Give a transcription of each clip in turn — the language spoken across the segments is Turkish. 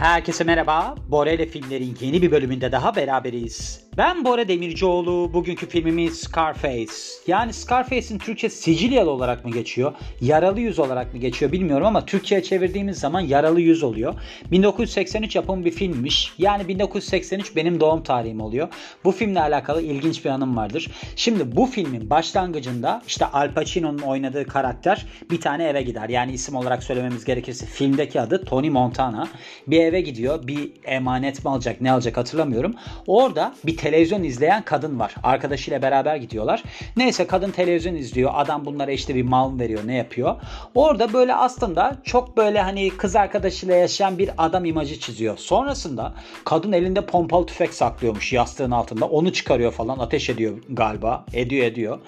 Herkese merhaba. Bora filmlerin yeni bir bölümünde daha beraberiz. Ben Bora Demircioğlu. Bugünkü filmimiz Scarface. Yani Scarface'in Türkçe Sicilyalı olarak mı geçiyor? Yaralı yüz olarak mı geçiyor bilmiyorum ama Türkçe'ye çevirdiğimiz zaman yaralı yüz oluyor. 1983 yapımı bir filmmiş. Yani 1983 benim doğum tarihim oluyor. Bu filmle alakalı ilginç bir anım vardır. Şimdi bu filmin başlangıcında işte Al Pacino'nun oynadığı karakter bir tane eve gider. Yani isim olarak söylememiz gerekirse filmdeki adı Tony Montana. Bir eve gidiyor. Bir emanet mi alacak ne alacak hatırlamıyorum. Orada bir televizyon izleyen kadın var. Arkadaşıyla beraber gidiyorlar. Neyse kadın televizyon izliyor. Adam bunlara işte bir mal veriyor ne yapıyor. Orada böyle aslında çok böyle hani kız arkadaşıyla yaşayan bir adam imajı çiziyor. Sonrasında kadın elinde pompalı tüfek saklıyormuş yastığın altında. Onu çıkarıyor falan ateş ediyor galiba. Ediyor ediyor.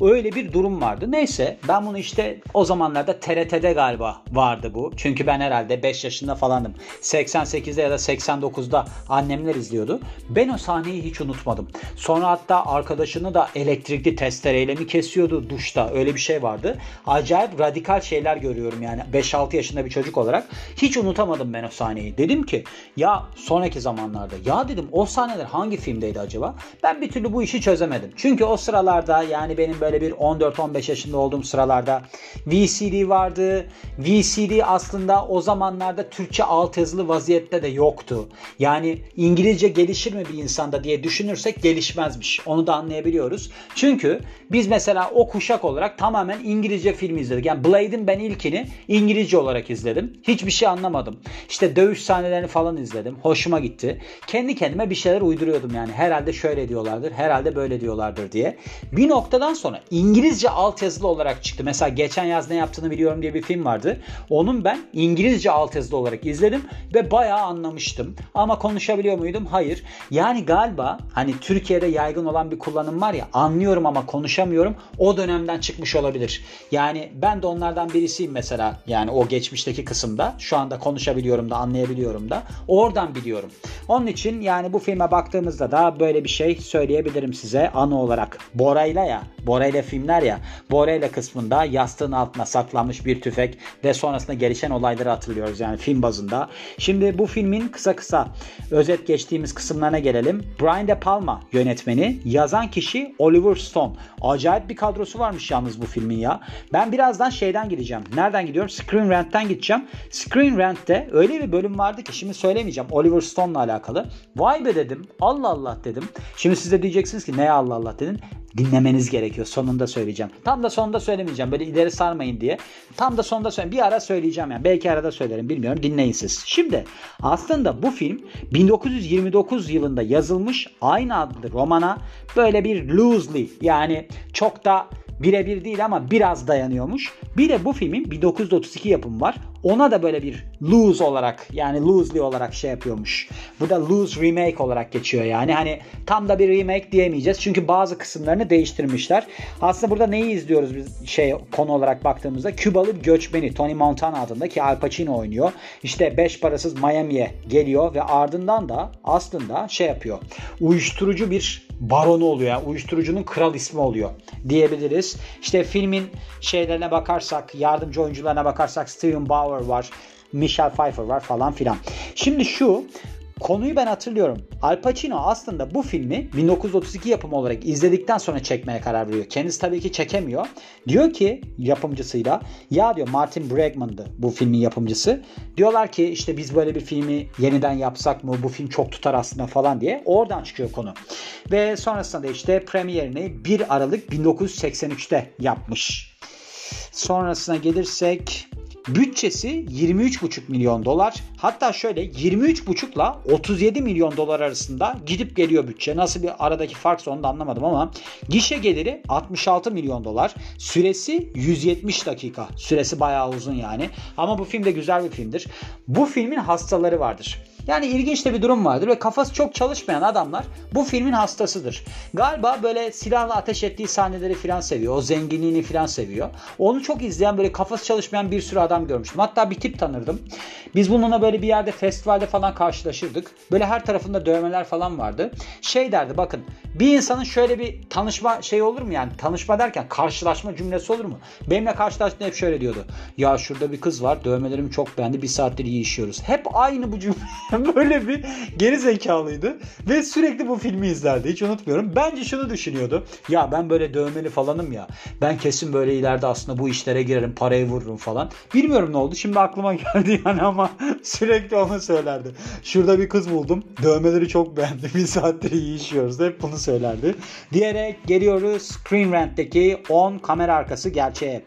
Öyle bir durum vardı. Neyse ben bunu işte o zamanlarda TRT'de galiba vardı bu. Çünkü ben herhalde 5 yaşında falandım. 88'de ya da 89'da annemler izliyordu. Ben o sahneyi hiç unutmadım. Sonra hatta arkadaşını da elektrikli testereyle mi kesiyordu duşta öyle bir şey vardı. Acayip radikal şeyler görüyorum yani 5-6 yaşında bir çocuk olarak. Hiç unutamadım ben o sahneyi. Dedim ki ya sonraki zamanlarda ya dedim o sahneler hangi filmdeydi acaba? Ben bir türlü bu işi çözemedim. Çünkü o sıralarda yani benim böyle bir 14-15 yaşında olduğum sıralarda VCD vardı. VCD aslında o zamanlarda Türkçe altyazılı vaziyette de yoktu. Yani İngilizce gelişir mi bir insanda diye düşünürsek gelişmezmiş. Onu da anlayabiliyoruz. Çünkü biz mesela o kuşak olarak tamamen İngilizce film izledik. Yani Blade'in ben ilkini İngilizce olarak izledim. Hiçbir şey anlamadım. İşte dövüş sahnelerini falan izledim. Hoşuma gitti. Kendi kendime bir şeyler uyduruyordum yani. Herhalde şöyle diyorlardır, herhalde böyle diyorlardır diye. Bir noktadan sonra İngilizce altyazılı olarak çıktı. Mesela geçen yaz ne yaptığını biliyorum diye bir film vardı. Onun ben İngilizce altyazılı olarak izledim ve bayağı anlamıştım. Ama konuşabiliyor muydum? Hayır. Yani galiba hani Türkiye'de yaygın olan bir kullanım var ya anlıyorum ama konuşamıyorum. O dönemden çıkmış olabilir. Yani ben de onlardan birisiyim mesela. Yani o geçmişteki kısımda. Şu anda konuşabiliyorum da anlayabiliyorum da. Oradan biliyorum. Onun için yani bu filme baktığımızda da böyle bir şey söyleyebilirim size anı olarak. Bora'yla ya. Bora'yla filmler ya. Bora'yla kısmında yastığın altına saklanmış bir tüfek ve sonrasında gelişen olayları hatırlıyoruz yani film bazında. Şimdi bu filmin kısa kısa özet geçtiğimiz kısımlarına gelelim. Brian De Palma yönetmeni. Yazan kişi Oliver Stone. Acayip bir kadrosu varmış yalnız bu filmin ya. Ben birazdan şeyden gideceğim. Nereden gidiyorum? Screen Rant'ten gideceğim. Screen Rant'te öyle bir bölüm vardı ki şimdi söylemeyeceğim. Oliver Stone'la alakalı. Vay be dedim. Allah Allah dedim. Şimdi siz de diyeceksiniz ki neye Allah Allah dedin? Dinlemeniz gerekiyor. Sonunda söyleyeceğim. Tam da sonunda söylemeyeceğim. Böyle ileri sarmayın diye. Tam da sonunda söyleyeyim. Bir ara söyleyeceğim yani. Belki arada söylerim. Bilmiyorum. Dinleyin siz. Şimdi aslında bu film 1929 yılında yazılmış aynı adlı romana böyle bir loosely yani çok da birebir değil ama biraz dayanıyormuş. Bir de bu filmin 1932 yapımı var. Ona da böyle bir loose olarak yani loosely olarak şey yapıyormuş. Bu da loose remake olarak geçiyor yani. Hani tam da bir remake diyemeyeceğiz. Çünkü bazı kısımlarını değiştirmişler. Aslında burada neyi izliyoruz biz şey konu olarak baktığımızda? Kübalı göçmeni Tony Montana adında ki Al Pacino oynuyor. İşte beş parasız Miami'ye geliyor ve ardından da aslında şey yapıyor. Uyuşturucu bir baronu oluyor. Yani uyuşturucunun kral ismi oluyor diyebiliriz. İşte filmin şeylerine bakarsak, yardımcı oyuncularına bakarsak Steven Bauer var, Michelle Pfeiffer var falan filan. Şimdi şu Konuyu ben hatırlıyorum. Al Pacino aslında bu filmi 1932 yapımı olarak izledikten sonra çekmeye karar veriyor. Kendisi tabii ki çekemiyor. Diyor ki yapımcısıyla ya diyor Martin Bregman'dı bu filmin yapımcısı. Diyorlar ki işte biz böyle bir filmi yeniden yapsak mı bu film çok tutar aslında falan diye. Oradan çıkıyor konu. Ve sonrasında da işte premierini 1 Aralık 1983'te yapmış. Sonrasına gelirsek Bütçesi 23,5 milyon dolar. Hatta şöyle 23,5 ile 37 milyon dolar arasında gidip geliyor bütçe. Nasıl bir aradaki fark onu da anlamadım ama gişe geliri 66 milyon dolar. Süresi 170 dakika. Süresi bayağı uzun yani. Ama bu film de güzel bir filmdir. Bu filmin hastaları vardır. Yani ilginç de bir durum vardır ve kafası çok çalışmayan adamlar bu filmin hastasıdır. Galiba böyle silahla ateş ettiği sahneleri filan seviyor. O zenginliğini filan seviyor. Onu çok izleyen böyle kafası çalışmayan bir sürü adam görmüştüm. Hatta bir tip tanırdım. Biz bununla böyle bir yerde festivalde falan karşılaşırdık. Böyle her tarafında dövmeler falan vardı. Şey derdi bakın bir insanın şöyle bir tanışma şey olur mu yani tanışma derken karşılaşma cümlesi olur mu? Benimle karşılaştığında hep şöyle diyordu. Ya şurada bir kız var dövmelerimi çok beğendi bir saattir iyi işiyoruz. Hep aynı bu cümle böyle bir geri zekalıydı ve sürekli bu filmi izlerdi hiç unutmuyorum. Bence şunu düşünüyordu. Ya ben böyle dövmeli falanım ya. Ben kesin böyle ileride aslında bu işlere girerim parayı vururum falan. Bilmiyorum ne oldu şimdi aklıma geldi yani ama sürekli onu söylerdi. Şurada bir kız buldum dövmeleri çok beğendim bir saattir iyi işiyoruz. Hep bunu söylerdi. Diyerek geliyoruz Screen Rant'teki 10 kamera arkası gerçeğe.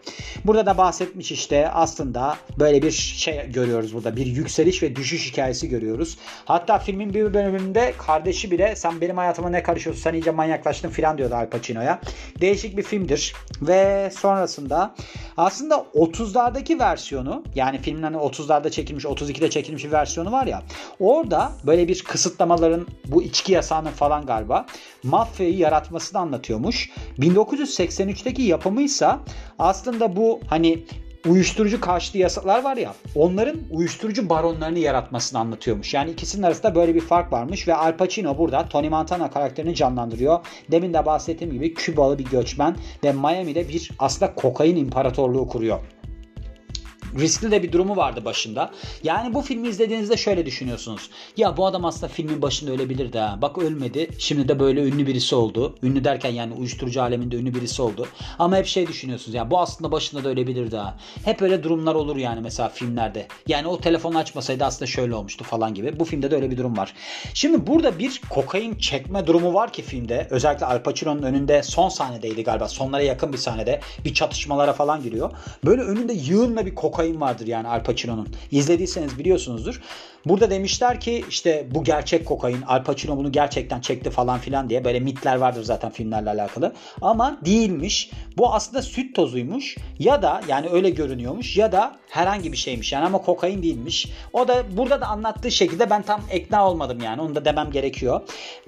Burada da bahsetmiş işte aslında böyle bir şey görüyoruz burada. Bir yükseliş ve düşüş hikayesi görüyoruz. Hatta filmin bir bölümünde kardeşi bile sen benim hayatıma ne karışıyorsun sen iyice manyaklaştın filan diyordu Al Pacino'ya. Değişik bir filmdir. Ve sonrasında aslında 30'lardaki versiyonu yani filmin hani 30'larda çekilmiş 32'de çekilmiş bir versiyonu var ya orada böyle bir kısıtlamaların bu içki yasağının falan galiba mafyayı yaratmasını anlatıyormuş. 1983'teki yapımıysa aslında bu hani uyuşturucu karşıtı yasalar var ya onların uyuşturucu baronlarını yaratmasını anlatıyormuş. Yani ikisinin arasında böyle bir fark varmış ve Al Pacino burada Tony Montana karakterini canlandırıyor. Demin de bahsettiğim gibi Kübalı bir göçmen ve Miami'de bir aslında kokain imparatorluğu kuruyor riskli de bir durumu vardı başında. Yani bu filmi izlediğinizde şöyle düşünüyorsunuz. Ya bu adam aslında filmin başında ölebilirdi ha. Bak ölmedi. Şimdi de böyle ünlü birisi oldu. Ünlü derken yani uyuşturucu aleminde ünlü birisi oldu. Ama hep şey düşünüyorsunuz. Ya bu aslında başında da ölebilirdi ha. Hep öyle durumlar olur yani mesela filmlerde. Yani o telefonu açmasaydı aslında şöyle olmuştu falan gibi. Bu filmde de öyle bir durum var. Şimdi burada bir kokain çekme durumu var ki filmde. Özellikle Al Pacino'nun önünde son sahnedeydi galiba. Sonlara yakın bir sahnede. Bir çatışmalara falan giriyor. Böyle önünde yığınla bir kokain kokain vardır yani Al Pacino'nun. İzlediyseniz biliyorsunuzdur. Burada demişler ki işte bu gerçek kokain. Al Pacino bunu gerçekten çekti falan filan diye böyle mitler vardır zaten filmlerle alakalı. Ama değilmiş. Bu aslında süt tozuymuş ya da yani öyle görünüyormuş ya da herhangi bir şeymiş yani ama kokain değilmiş. O da burada da anlattığı şekilde ben tam ikna olmadım yani onu da demem gerekiyor.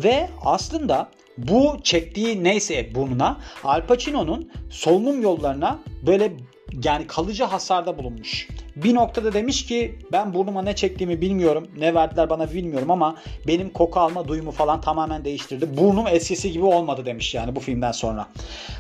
Ve aslında bu çektiği neyse burnuna Al Pacino'nun solunum yollarına böyle yani kalıcı hasarda bulunmuş. Bir noktada demiş ki ben burnuma ne çektiğimi bilmiyorum. Ne verdiler bana bilmiyorum ama benim koku alma duyumu falan tamamen değiştirdi. Burnum eskisi gibi olmadı demiş yani bu filmden sonra.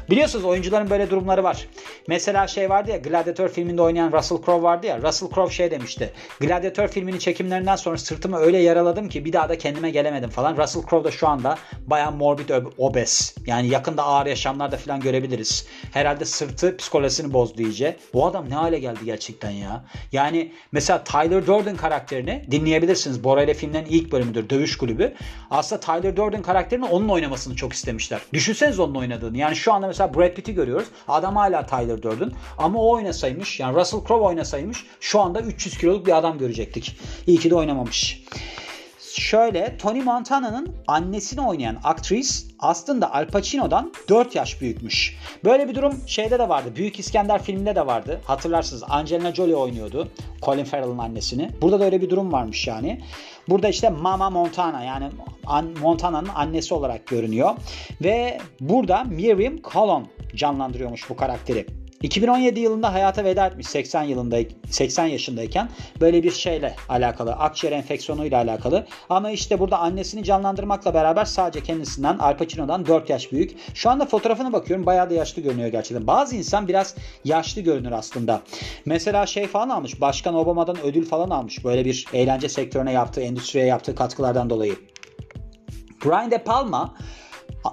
Biliyorsunuz oyuncuların böyle durumları var. Mesela şey vardı ya Gladiator filminde oynayan Russell Crowe vardı ya. Russell Crowe şey demişti. Gladiator filminin çekimlerinden sonra sırtımı öyle yaraladım ki bir daha da kendime gelemedim falan. Russell Crowe da şu anda bayağı morbid obez. Yani yakında ağır yaşamlarda falan görebiliriz. Herhalde sırtı psikolojisini bozdu iyice. Bu adam ne hale geldi gerçekten ya. Yani mesela Tyler Durden karakterini dinleyebilirsiniz. Bora ile filmlerin ilk bölümüdür. Dövüş kulübü. Aslında Tyler Durden karakterini onun oynamasını çok istemişler. Düşünseniz onun oynadığını. Yani şu anda mesela Brad Pitt'i görüyoruz. Adam hala Tyler Durden. Ama o oynasaymış yani Russell Crowe oynasaymış şu anda 300 kiloluk bir adam görecektik. İyi ki de oynamamış şöyle Tony Montana'nın annesini oynayan aktris aslında Al Pacino'dan 4 yaş büyükmüş. Böyle bir durum şeyde de vardı. Büyük İskender filminde de vardı. Hatırlarsınız Angelina Jolie oynuyordu. Colin Farrell'ın annesini. Burada da öyle bir durum varmış yani. Burada işte Mama Montana yani Montana'nın annesi olarak görünüyor. Ve burada Miriam Colon canlandırıyormuş bu karakteri. 2017 yılında hayata veda etmiş 80 yılında 80 yaşındayken böyle bir şeyle alakalı akciğer enfeksiyonuyla alakalı ama işte burada annesini canlandırmakla beraber sadece kendisinden Al Pacino'dan 4 yaş büyük. Şu anda fotoğrafına bakıyorum bayağı da yaşlı görünüyor gerçekten. Bazı insan biraz yaşlı görünür aslında. Mesela şey falan almış Başkan Obama'dan ödül falan almış böyle bir eğlence sektörüne yaptığı endüstriye yaptığı katkılardan dolayı. Brian De Palma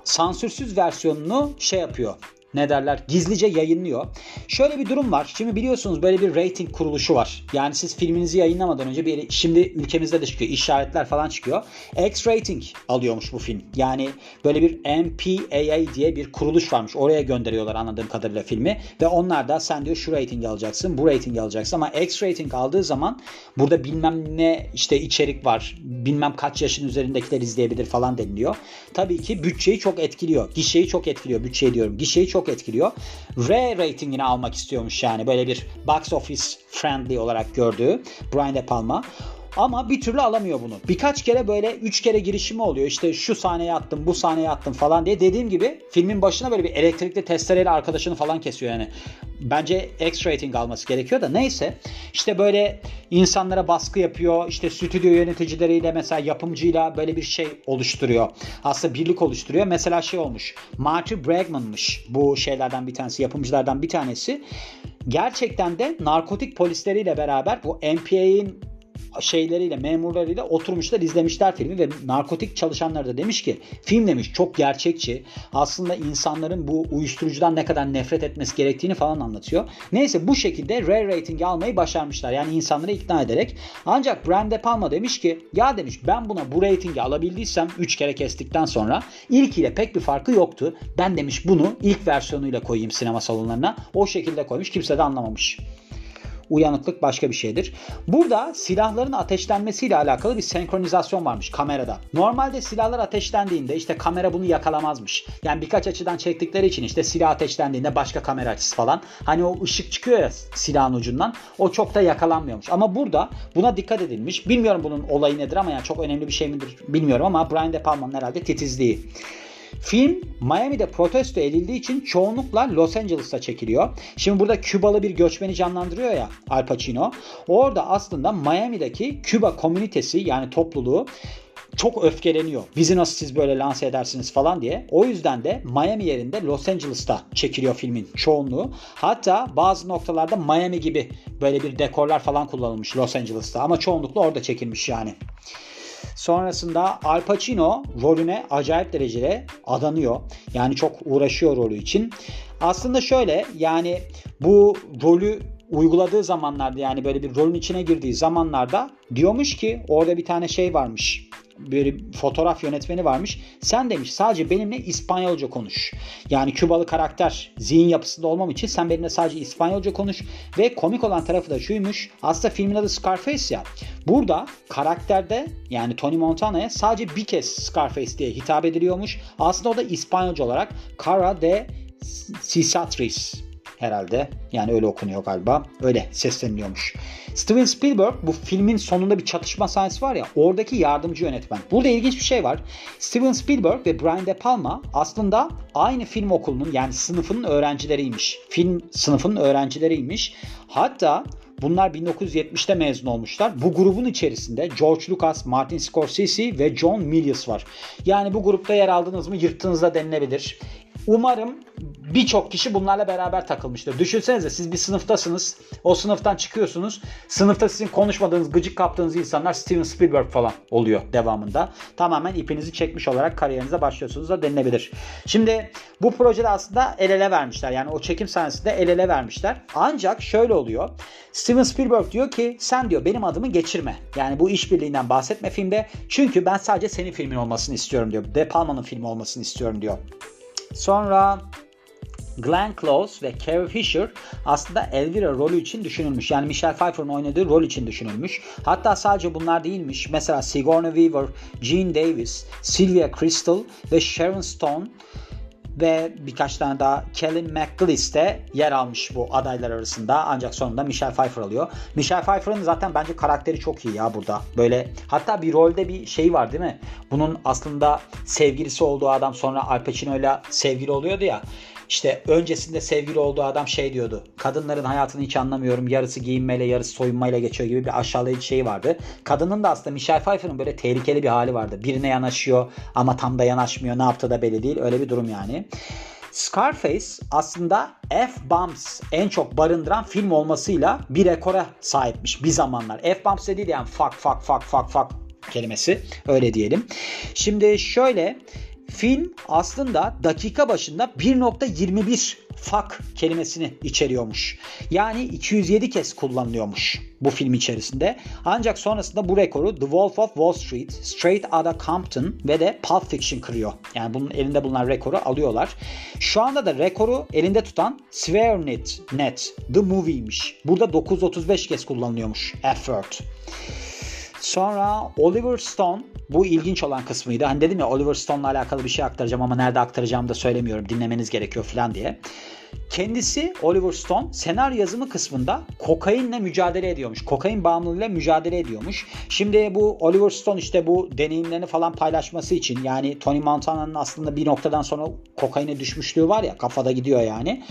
sansürsüz versiyonunu şey yapıyor ne derler gizlice yayınlıyor. Şöyle bir durum var. Şimdi biliyorsunuz böyle bir rating kuruluşu var. Yani siz filminizi yayınlamadan önce bir şimdi ülkemizde de çıkıyor. işaretler falan çıkıyor. X rating alıyormuş bu film. Yani böyle bir MPAA diye bir kuruluş varmış. Oraya gönderiyorlar anladığım kadarıyla filmi ve onlar da sen diyor şu rating alacaksın, bu rating alacaksın ama X rating aldığı zaman burada bilmem ne işte içerik var. Bilmem kaç yaşın üzerindekiler izleyebilir falan deniliyor. Tabii ki bütçeyi çok etkiliyor. Gişeyi çok etkiliyor. Bütçeyi diyorum. Gişeyi çok çok etkiliyor. R ratingini almak istiyormuş yani böyle bir box office friendly olarak gördüğü Brian De Palma. Ama bir türlü alamıyor bunu. Birkaç kere böyle üç kere girişimi oluyor. İşte şu sahneye attım, bu sahneye attım falan diye. Dediğim gibi filmin başına böyle bir elektrikli testereyle arkadaşını falan kesiyor yani. Bence X rating alması gerekiyor da neyse. İşte böyle insanlara baskı yapıyor. İşte stüdyo yöneticileriyle mesela yapımcıyla böyle bir şey oluşturuyor. Aslında birlik oluşturuyor. Mesela şey olmuş. Marty Bregman'mış bu şeylerden bir tanesi, yapımcılardan bir tanesi. Gerçekten de narkotik polisleriyle beraber bu MPA'in şeyleriyle, memurlarıyla oturmuşlar, izlemişler filmi ve narkotik çalışanları da demiş ki film demiş çok gerçekçi. Aslında insanların bu uyuşturucudan ne kadar nefret etmesi gerektiğini falan anlatıyor. Neyse bu şekilde rare rating almayı başarmışlar. Yani insanları ikna ederek. Ancak Brian De Palma demiş ki ya demiş ben buna bu ratingi alabildiysem 3 kere kestikten sonra ilkiyle pek bir farkı yoktu. Ben demiş bunu ilk versiyonuyla koyayım sinema salonlarına. O şekilde koymuş. Kimse de anlamamış uyanıklık başka bir şeydir. Burada silahların ateşlenmesiyle alakalı bir senkronizasyon varmış kamerada. Normalde silahlar ateşlendiğinde işte kamera bunu yakalamazmış. Yani birkaç açıdan çektikleri için işte silah ateşlendiğinde başka kamera açısı falan. Hani o ışık çıkıyor ya silahın ucundan. O çok da yakalanmıyormuş. Ama burada buna dikkat edilmiş. Bilmiyorum bunun olayı nedir ama yani çok önemli bir şey midir bilmiyorum ama Brian De Palma'nın herhalde titizliği. Film Miami'de protesto edildiği için çoğunlukla Los Angeles'ta çekiliyor. Şimdi burada Kübalı bir göçmeni canlandırıyor ya Al Pacino. Orada aslında Miami'deki Küba komünitesi yani topluluğu çok öfkeleniyor. Bizi nasıl siz böyle lanse edersiniz falan diye. O yüzden de Miami yerinde Los Angeles'ta çekiliyor filmin çoğunluğu. Hatta bazı noktalarda Miami gibi böyle bir dekorlar falan kullanılmış Los Angeles'ta ama çoğunlukla orada çekilmiş yani. Sonrasında Al Pacino rolüne acayip derecede adanıyor. Yani çok uğraşıyor rolü için. Aslında şöyle yani bu rolü uyguladığı zamanlarda yani böyle bir rolün içine girdiği zamanlarda diyormuş ki orada bir tane şey varmış bir fotoğraf yönetmeni varmış. Sen demiş sadece benimle İspanyolca konuş. Yani Kübalı karakter zihin yapısında olmam için sen benimle sadece İspanyolca konuş. Ve komik olan tarafı da şuymuş. Aslında filmin adı Scarface ya. Burada karakterde yani Tony Montana'ya sadece bir kez Scarface diye hitap ediliyormuş. Aslında o da İspanyolca olarak Cara de Cisatris herhalde. Yani öyle okunuyor galiba. Öyle sesleniliyormuş. Steven Spielberg bu filmin sonunda bir çatışma sahnesi var ya oradaki yardımcı yönetmen. Burada ilginç bir şey var. Steven Spielberg ve Brian De Palma aslında aynı film okulunun yani sınıfının öğrencileriymiş. Film sınıfının öğrencileriymiş. Hatta Bunlar 1970'te mezun olmuşlar. Bu grubun içerisinde George Lucas, Martin Scorsese ve John Milius var. Yani bu grupta yer aldınız mı yırttığınızda denilebilir. Umarım birçok kişi bunlarla beraber takılmıştır. Düşünsenize siz bir sınıftasınız. O sınıftan çıkıyorsunuz. Sınıfta sizin konuşmadığınız, gıcık kaptığınız insanlar Steven Spielberg falan oluyor devamında. Tamamen ipinizi çekmiş olarak kariyerinize başlıyorsunuz da denilebilir. Şimdi bu projede aslında el ele vermişler. Yani o çekim sahnesinde el ele vermişler. Ancak şöyle oluyor. Steven Spielberg diyor ki sen diyor benim adımı geçirme. Yani bu işbirliğinden bahsetme filmde. Çünkü ben sadece senin filmin olmasını istiyorum diyor. De Palma'nın filmi olmasını istiyorum diyor. Sonra Glenn Close ve Carrie Fisher aslında Elvira rolü için düşünülmüş. Yani Michelle Pfeiffer'ın oynadığı rol için düşünülmüş. Hatta sadece bunlar değilmiş. Mesela Sigourney Weaver, Gene Davis, Sylvia Crystal ve Sharon Stone ve birkaç tane daha Kelly McGillis de yer almış bu adaylar arasında. Ancak sonunda Michelle Pfeiffer alıyor. Michelle Pfeiffer'ın zaten bence karakteri çok iyi ya burada. Böyle hatta bir rolde bir şey var değil mi? Bunun aslında sevgilisi olduğu adam sonra Al Pacino ile sevgili oluyordu ya. İşte öncesinde sevgili olduğu adam şey diyordu. Kadınların hayatını hiç anlamıyorum. Yarısı giyinmeyle yarısı soyunmayla geçiyor gibi bir aşağılayıcı şey vardı. Kadının da aslında Michelle Pfeiffer'ın böyle tehlikeli bir hali vardı. Birine yanaşıyor ama tam da yanaşmıyor. Ne yaptığı da belli değil. Öyle bir durum yani. Scarface aslında F-Bombs en çok barındıran film olmasıyla bir rekora sahipmiş bir zamanlar. F-Bombs dediği yani fuck fuck fuck fuck fuck kelimesi öyle diyelim. Şimdi şöyle Film aslında dakika başında 1.21 fuck kelimesini içeriyormuş. Yani 207 kez kullanılıyormuş bu film içerisinde. Ancak sonrasında bu rekoru The Wolf of Wall Street, Straight Outta Compton ve de Pulp Fiction kırıyor. Yani bunun elinde bulunan rekoru alıyorlar. Şu anda da rekoru elinde tutan SwearNet Net The Movie'ymiş. Burada 935 kez kullanılıyormuş effort. Sonra Oliver Stone bu ilginç olan kısmıydı. Hani dedim ya Oliver Stone'la alakalı bir şey aktaracağım ama nerede aktaracağımı da söylemiyorum. Dinlemeniz gerekiyor falan diye. Kendisi Oliver Stone senaryo yazımı kısmında kokainle mücadele ediyormuş. Kokain bağımlılığıyla mücadele ediyormuş. Şimdi bu Oliver Stone işte bu deneyimlerini falan paylaşması için yani Tony Montana'nın aslında bir noktadan sonra kokaine düşmüşlüğü var ya kafada gidiyor yani.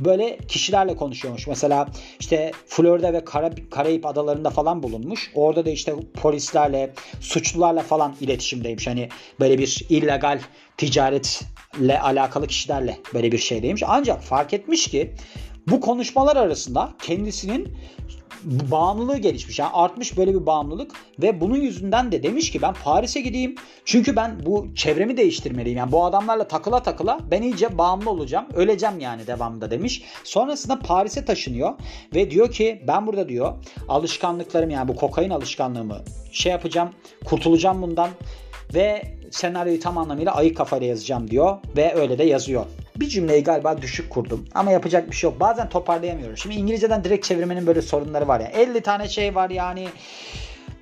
Böyle kişilerle konuşuyormuş. Mesela işte Florida ve Karayip adalarında falan bulunmuş. Orada da işte polislerle, suçlularla falan iletişimdeymiş. Hani böyle bir illegal ticaretle alakalı kişilerle böyle bir şeydeymiş. Ancak fark etmiş ki bu konuşmalar arasında kendisinin bağımlılığı gelişmiş. Yani artmış böyle bir bağımlılık ve bunun yüzünden de demiş ki ben Paris'e gideyim. Çünkü ben bu çevremi değiştirmeliyim. Yani bu adamlarla takıla takıla ben iyice bağımlı olacağım. Öleceğim yani devamında demiş. Sonrasında Paris'e taşınıyor ve diyor ki ben burada diyor alışkanlıklarım yani bu kokain alışkanlığımı şey yapacağım. Kurtulacağım bundan ve senaryoyu tam anlamıyla ayık kafayla yazacağım diyor ve öyle de yazıyor. Bir cümleyi galiba düşük kurdum ama yapacak bir şey yok. Bazen toparlayamıyorum. Şimdi İngilizceden direkt çevirmenin böyle sorunları var ya. 50 tane şey var yani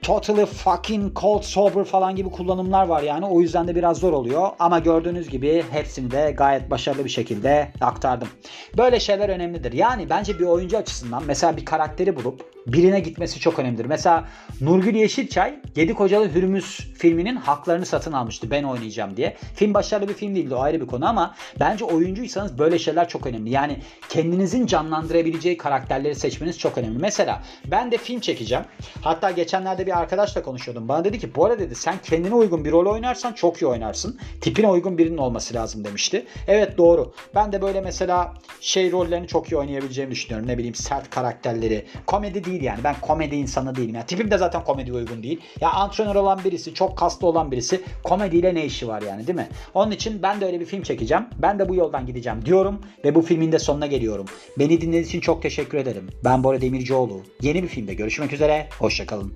totally fucking cold sober falan gibi kullanımlar var yani. O yüzden de biraz zor oluyor. Ama gördüğünüz gibi hepsini de gayet başarılı bir şekilde aktardım. Böyle şeyler önemlidir. Yani bence bir oyuncu açısından mesela bir karakteri bulup birine gitmesi çok önemlidir. Mesela Nurgül Yeşilçay Yedi Kocalı Hürmüz filminin haklarını satın almıştı ben oynayacağım diye. Film başarılı bir film değildi o ayrı bir konu ama bence oyuncuysanız böyle şeyler çok önemli. Yani kendinizin canlandırabileceği karakterleri seçmeniz çok önemli. Mesela ben de film çekeceğim. Hatta geçenlerde bir arkadaşla konuşuyordum. Bana dedi ki bu arada dedi sen kendine uygun bir rol oynarsan çok iyi oynarsın. Tipine uygun birinin olması lazım demişti. Evet doğru. Ben de böyle mesela şey rollerini çok iyi oynayabileceğimi düşünüyorum. Ne bileyim sert karakterleri. Komedi değil yani. Ben komedi insanı değilim. Yani tipim de zaten komedi uygun değil. Ya antrenör olan birisi, çok kaslı olan birisi komediyle ne işi var yani değil mi? Onun için ben de öyle bir film çekeceğim. Ben de bu yoldan gideceğim diyorum ve bu filmin de sonuna geliyorum. Beni dinlediğiniz için çok teşekkür ederim. Ben Bora Demircioğlu. Yeni bir filmde görüşmek üzere. Hoşçakalın.